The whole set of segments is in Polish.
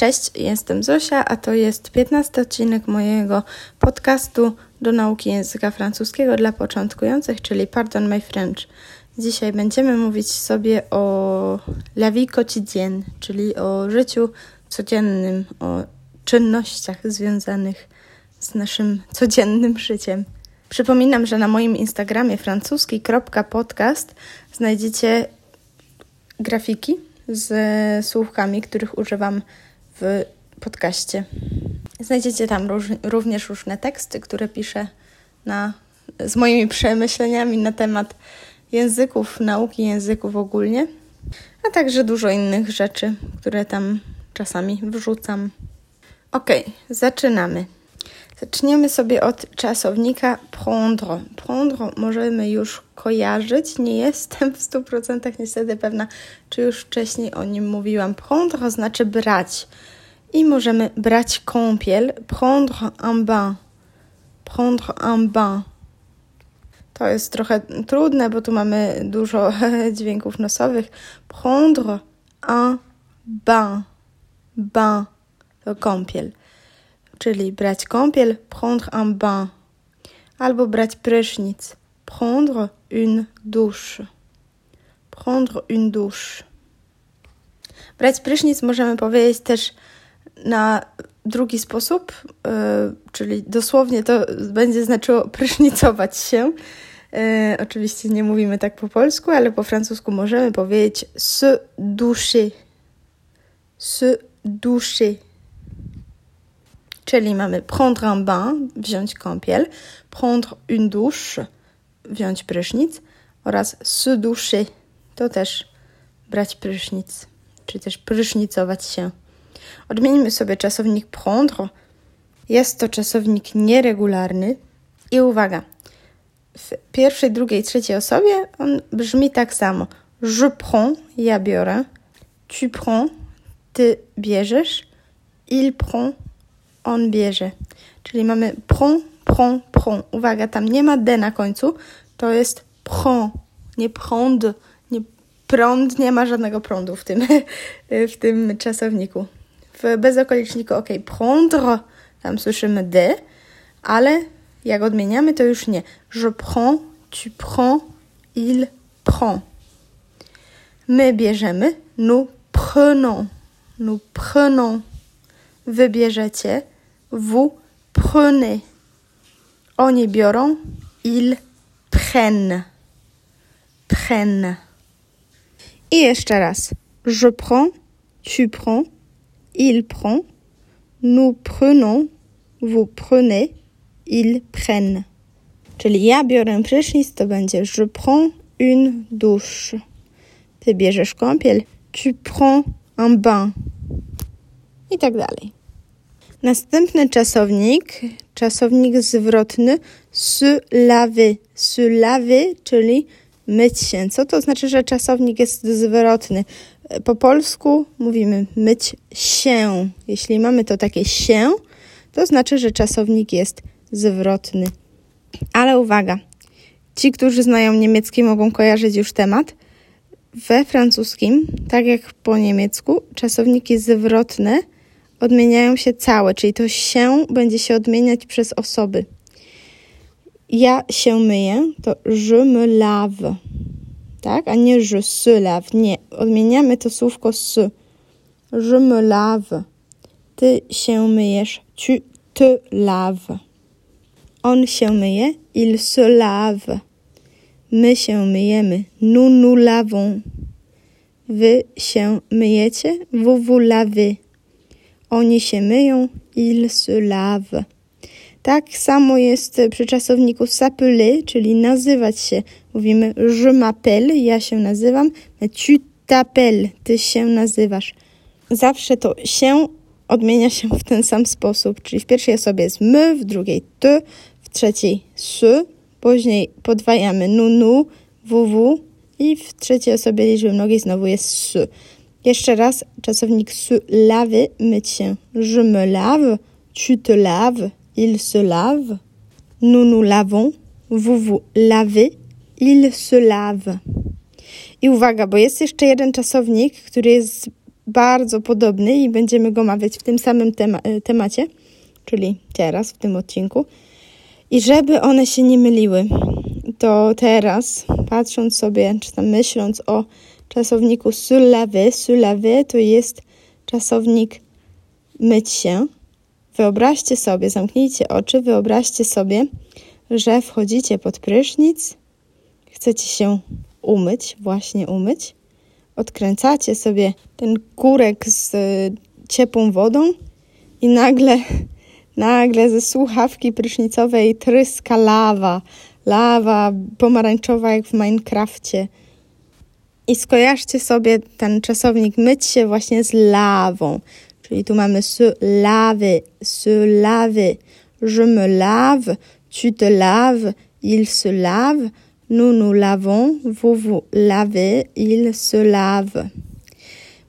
Cześć, jestem Zosia, a to jest 15 odcinek mojego podcastu do nauki języka francuskiego dla początkujących, czyli Pardon My French. Dzisiaj będziemy mówić sobie o la vie quotidienne, czyli o życiu codziennym, o czynnościach związanych z naszym codziennym życiem. Przypominam, że na moim Instagramie francuski.podcast znajdziecie grafiki z słówkami, których używam w podcaście. Znajdziecie tam róż, również różne teksty, które piszę na, z moimi przemyśleniami na temat języków, nauki języków ogólnie, a także dużo innych rzeczy, które tam czasami wrzucam. Ok, zaczynamy. Zaczniemy sobie od czasownika prendre. Prendre możemy już kojarzyć. Nie jestem w 100% niestety pewna, czy już wcześniej o nim mówiłam. Prendre znaczy brać. I możemy brać kąpiel. Prendre un bain. Prendre un bain. To jest trochę trudne, bo tu mamy dużo dźwięków nosowych. Prendre un bain. Bain to kąpiel czyli brać kąpiel, prendre un bain, albo brać prysznic, prendre une douche. Prendre une douche. Brać prysznic możemy powiedzieć też na drugi sposób, yy, czyli dosłownie to będzie znaczyło prysznicować się. Yy, oczywiście nie mówimy tak po polsku, ale po francusku możemy powiedzieć se doucher. Se doucher. Czyli mamy prendre un bain, wziąć kąpiel, prendre une douche, wziąć prysznic oraz se doucher, to też brać prysznic, czy też prysznicować się. Odmienimy sobie czasownik prendre. Jest to czasownik nieregularny i uwaga, w pierwszej, drugiej, trzeciej osobie on brzmi tak samo. Je prends, ja biorę, tu prends, ty bierzesz, il prend, on bierze. Czyli mamy prend, prend, prend. Uwaga, tam nie ma D na końcu, to jest prend, nie prend, nie prąd, nie ma żadnego prądu w tym, w tym czasowniku. W bezokoliczniku ok, prendre, tam słyszymy D, ale jak odmieniamy, to już nie. Je prends, tu prends, il prend. My bierzemy, nous prenons, nous prenons. Wybierzecie, Vous prenez. Oni biorą. Ils prennent. Prennent. I jeszcze raz. Je prends. Tu prends. Il prend. Nous prenons. Vous prenez. Ils prennent. Czyli ja biorę prysznic, to będzie je prends une douche. Ty bierzesz kąpiel. Tu prends un bain. I tak dalej. Następny czasownik, czasownik zwrotny se laver. Czyli myć się. Co to znaczy, że czasownik jest zwrotny? Po polsku mówimy myć się. Jeśli mamy to takie się, to znaczy, że czasownik jest zwrotny. Ale uwaga, ci, którzy znają niemiecki, mogą kojarzyć już temat. We francuskim, tak jak po niemiecku, czasowniki zwrotne odmieniają się całe, czyli to się będzie się odmieniać przez osoby. Ja się myję, to je me lave, tak? A nie je se lave. Nie, odmieniamy to słówko s. Je me lave. Ty się myjesz, tu te laves. On się myje, il se lave. My się myjemy, nous nous lavons. Wy się myjecie, vous vous lavez. Oni się myją, il se lave. Tak samo jest przy czasowniku s'appeler, czyli nazywać się. Mówimy je m'appelle, ja się nazywam, tu t'appelles, ty się nazywasz. Zawsze to się odmienia się w ten sam sposób, czyli w pierwszej osobie jest my, w drugiej ty, w trzeciej s, później podwajamy nu, nu, wu, i w trzeciej osobie liczby mnogiej znowu jest s. Jeszcze raz czasownik se laver, myć się. Je me lave, tu te laves, il se lave. Nous nous lavons, vous vous lavez, il se lave. I uwaga, bo jest jeszcze jeden czasownik, który jest bardzo podobny i będziemy go omawiać w tym samym tema e, temacie, czyli teraz, w tym odcinku. I żeby one się nie myliły, to teraz, patrząc sobie, czy tam myśląc o czasowniku se laver, se laver to jest czasownik myć się. Wyobraźcie sobie, zamknijcie oczy, wyobraźcie sobie, że wchodzicie pod prysznic, chcecie się umyć, właśnie umyć, odkręcacie sobie ten kurek z ciepłą wodą i nagle, nagle ze słuchawki prysznicowej tryska lawa, lawa pomarańczowa jak w Minecrafcie. I skojarzcie sobie ten czasownik myć się właśnie z lawą. Czyli tu mamy se laver, se laver. Je me lave, tu te laves, il se lave, nous nous lavons, vous vous lavez, il se lave.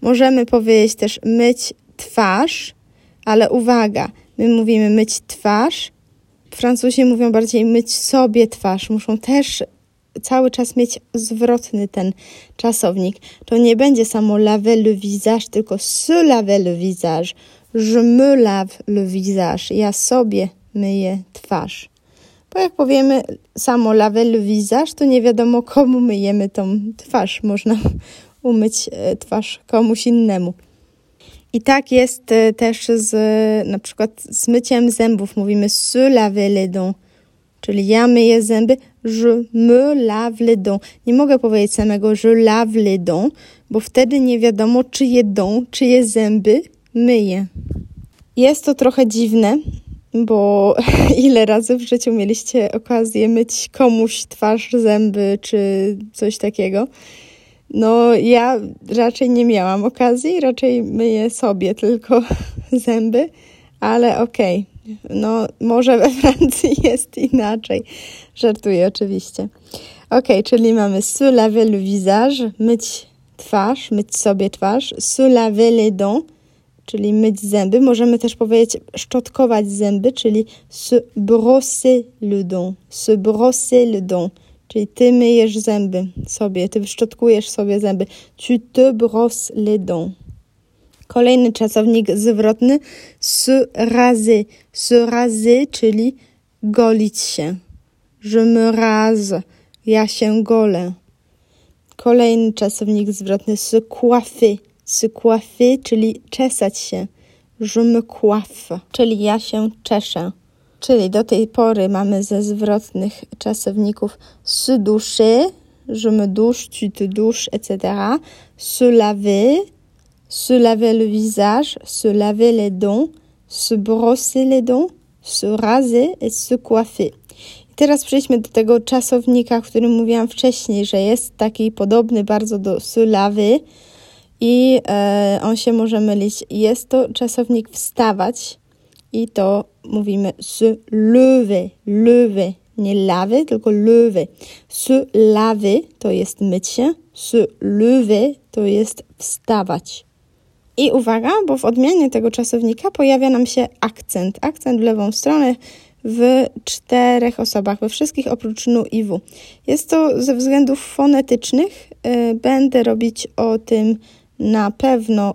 Możemy powiedzieć też myć twarz, ale uwaga, my mówimy myć twarz. Francuzi mówią bardziej myć sobie twarz. Muszą też cały czas mieć zwrotny ten czasownik. To nie będzie samo laver le visage, tylko se laver le visage. Je me lave le visage. Ja sobie myję twarz. Bo jak powiemy samo laver le visage, to nie wiadomo komu myjemy tą twarz. Można umyć e, twarz komuś innemu. I tak jest e, też z na przykład z myciem zębów. Mówimy se laver les dents, czyli ja myję zęby, je me lave les dents. Nie mogę powiedzieć samego je lave les dents, bo wtedy nie wiadomo czyje dents, czyje zęby myję. Jest to trochę dziwne, bo ile razy w życiu mieliście okazję myć komuś twarz, zęby czy coś takiego? No, ja raczej nie miałam okazji, raczej myję sobie tylko zęby, ale okej. Okay. No, może we Francji jest inaczej. Żartuję oczywiście. Ok, czyli mamy se laver le visage, myć twarz, myć sobie twarz, se laver les dents, czyli myć zęby. Możemy też powiedzieć szczotkować zęby, czyli se brosser le dent, se brosser le dent, czyli ty myjesz zęby sobie, ty szczotkujesz sobie zęby. Tu te brosses les dents. Kolejny czasownik zwrotny se raser, se raser, czyli golić się. Je me ja się golę. Kolejny czasownik zwrotny se coiffer, se coiffer, czyli czesać się. Je me czyli ja się czeszę. Czyli do tej pory mamy ze zwrotnych czasowników se doucher, je me douche, tu te etc. Se laver, se laver le visage, se laver les dents, se brosser les dents, se raser et se coiffer. I teraz przejdźmy do tego czasownika, o którym mówiłam wcześniej, że jest taki podobny bardzo do se laver, i e, on się może mylić. Jest to czasownik wstawać i to mówimy se lever, lever, nie laver, tylko lever. Se laver to jest myć się, se lever to jest wstawać. I uwaga, bo w odmianie tego czasownika pojawia nam się akcent. Akcent w lewą stronę w czterech osobach, we wszystkich oprócz nu i w. Jest to ze względów fonetycznych. E, będę robić o tym na pewno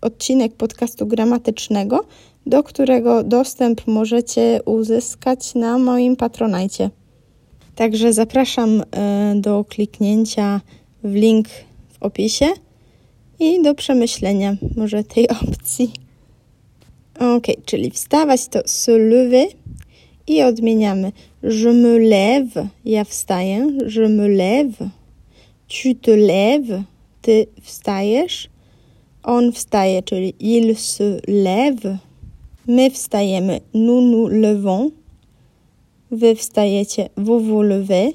odcinek podcastu gramatycznego, do którego dostęp możecie uzyskać na moim patronajcie. Także zapraszam e, do kliknięcia w link w opisie i do przemyślenia może tej opcji. Ok, czyli wstawać to se lever i odmieniamy. Je me lève, ja wstaję, je me lève, tu te lèves, ty wstajesz, on wstaje, czyli il se lève, my wstajemy, nous nous levons, wy wstajecie, vous vous levez,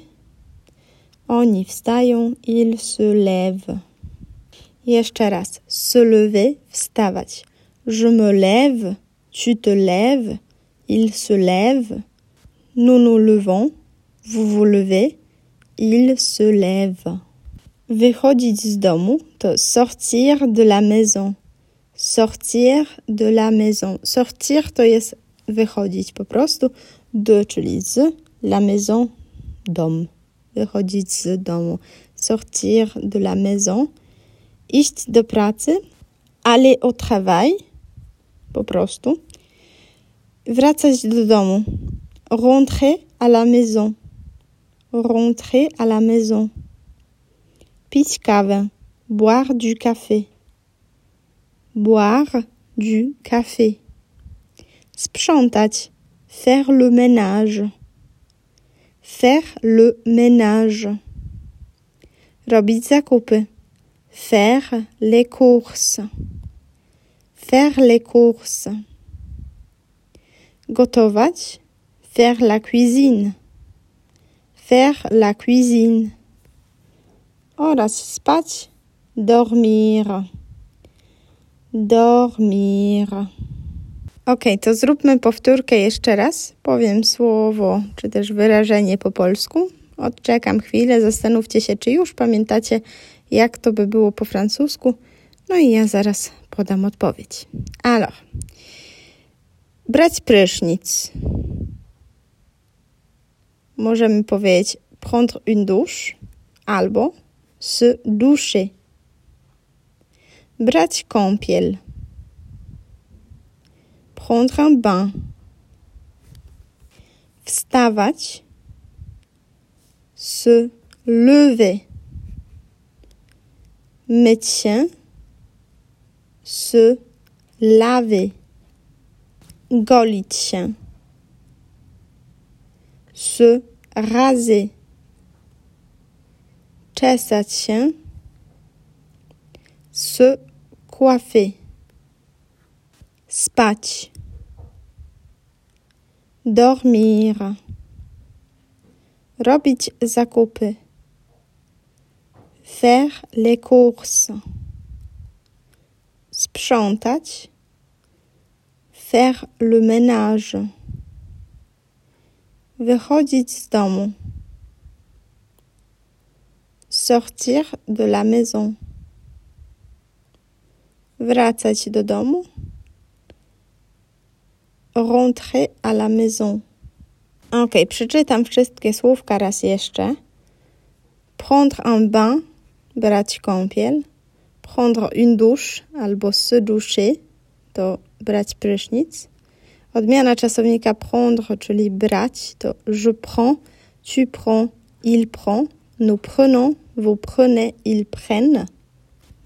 oni wstają, ils se lèvent. Jeszcze raz, se lever, wstawać. Je me lève, tu te lèves, il se lève, nous nous levons, vous vous levez, il se lève. Wychodzić z domu to sortir de la maison. Sortir de la maison. Sortir to jest wychodzić po prostu. De, czyli z, la maison, dom. Wychodzić z domu. Sortir de la maison. Iść do pracy. aller au travail, po prostu. Wracać do domu. Rentrer à la maison. Rentrer à la maison. Pić kawę. Boire du café. Boire du café. Sprzątać. Faire le ménage. Faire le ménage. Robić zakupy. Faire les courses. Faire les courses. Gotować. Faire la cuisine. Faire la cuisine. Oraz spać. Dormir. Dormir. Ok, to zróbmy powtórkę jeszcze raz. Powiem słowo, czy też wyrażenie po polsku. Odczekam chwilę, zastanówcie się, czy już pamiętacie, jak to by było po francusku. No i ja zaraz podam odpowiedź. Alors, brać prysznic. Możemy powiedzieć prendre une douche albo se doucher. Brać kąpiel. Prendre un bain. Wstawać. Se lever. Myć się. Se laver. Golić się. Se raser. Czesać się. Se coiffer. Spać. Dormir. Robić zakupy. Faire les courses. Sprzątać. Faire le ménage. Wychodzić z domu. Sortir de la maison. Wracać do domu. Rentrer à la maison. Ok, przeczytam wszystkie słówka raz jeszcze. Prendre un bain, brać. Prendre une douche albo se doucher, to brać prysznic. Odmiana czasownika prendre, czyli brać, to je prends, tu prends, il prend, nous prenons, vous prenez, ils prennent.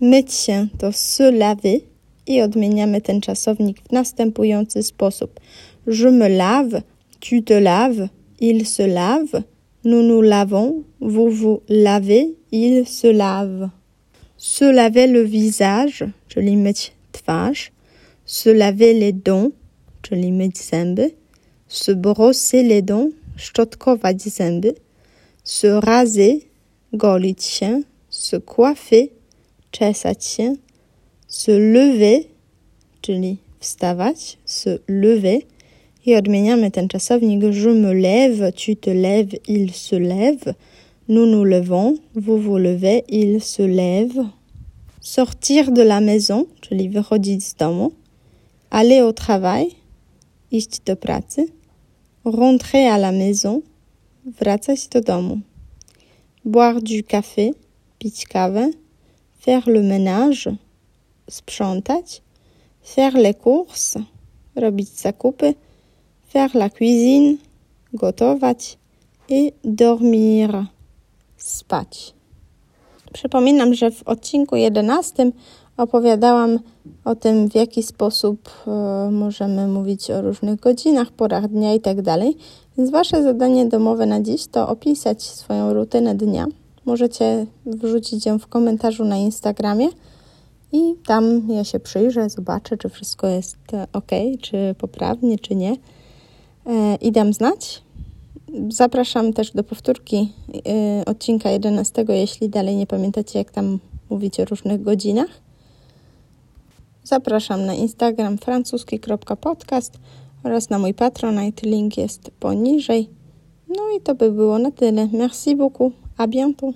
Myć się to se laver i odmieniamy ten czasownik w następujący sposób. Je me lave, tu te laves, il se lave, nous nous lavons, vous vous lavez, il se lave. Se laver le visage, czyli myć twarz. Se laver les dents, czyli myć zęby. Se brosser les dents, szczotkować. Se raser, golić. Se coiffer, czesać się. Se lever, czyli wstawać. Se lever. I odmieniamy ten czasownik. Je me lève, tu te lèves, il se lève. Nous nous levons, vous vous levez, il se lève. Sortir de la maison, czyli. Aller au travail. Rentrer à la maison. Boire du café. Faire le ménage, sprzątać. Faire les courses, robić zakupy. Faire la cuisine, gotować. I dormir, spać. Przypominam, że w odcinku 11 opowiadałam o tym, w jaki sposób e, możemy mówić o różnych godzinach, porach dnia itd. Tak Więc Wasze zadanie domowe na dziś to opisać swoją rutynę dnia. Możecie wrzucić ją w komentarzu na Instagramie i tam ja się przyjrzę, zobaczę, czy wszystko jest e, ok, czy poprawnie, czy nie. E, I dam znać. Zapraszam też do powtórki y, odcinka 11, jeśli dalej nie pamiętacie, jak tam mówić o różnych godzinach. Zapraszam na Instagram francuski.podcast oraz na mój Patronite. Link jest poniżej. No i to by było na tyle. Merci beaucoup. A bientôt.